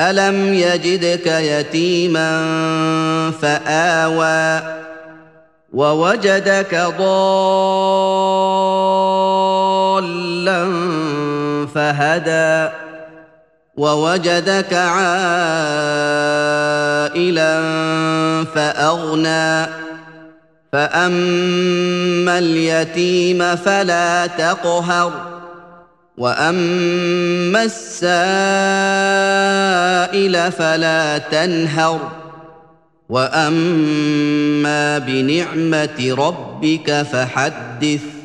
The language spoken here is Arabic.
الم يجدك يتيما فاوى ووجدك ضالا فهدى ووجدك عائلا فاغنى فاما اليتيم فلا تقهر واما السائل فلا تنهر. وأما بنعمة ربك فحدث.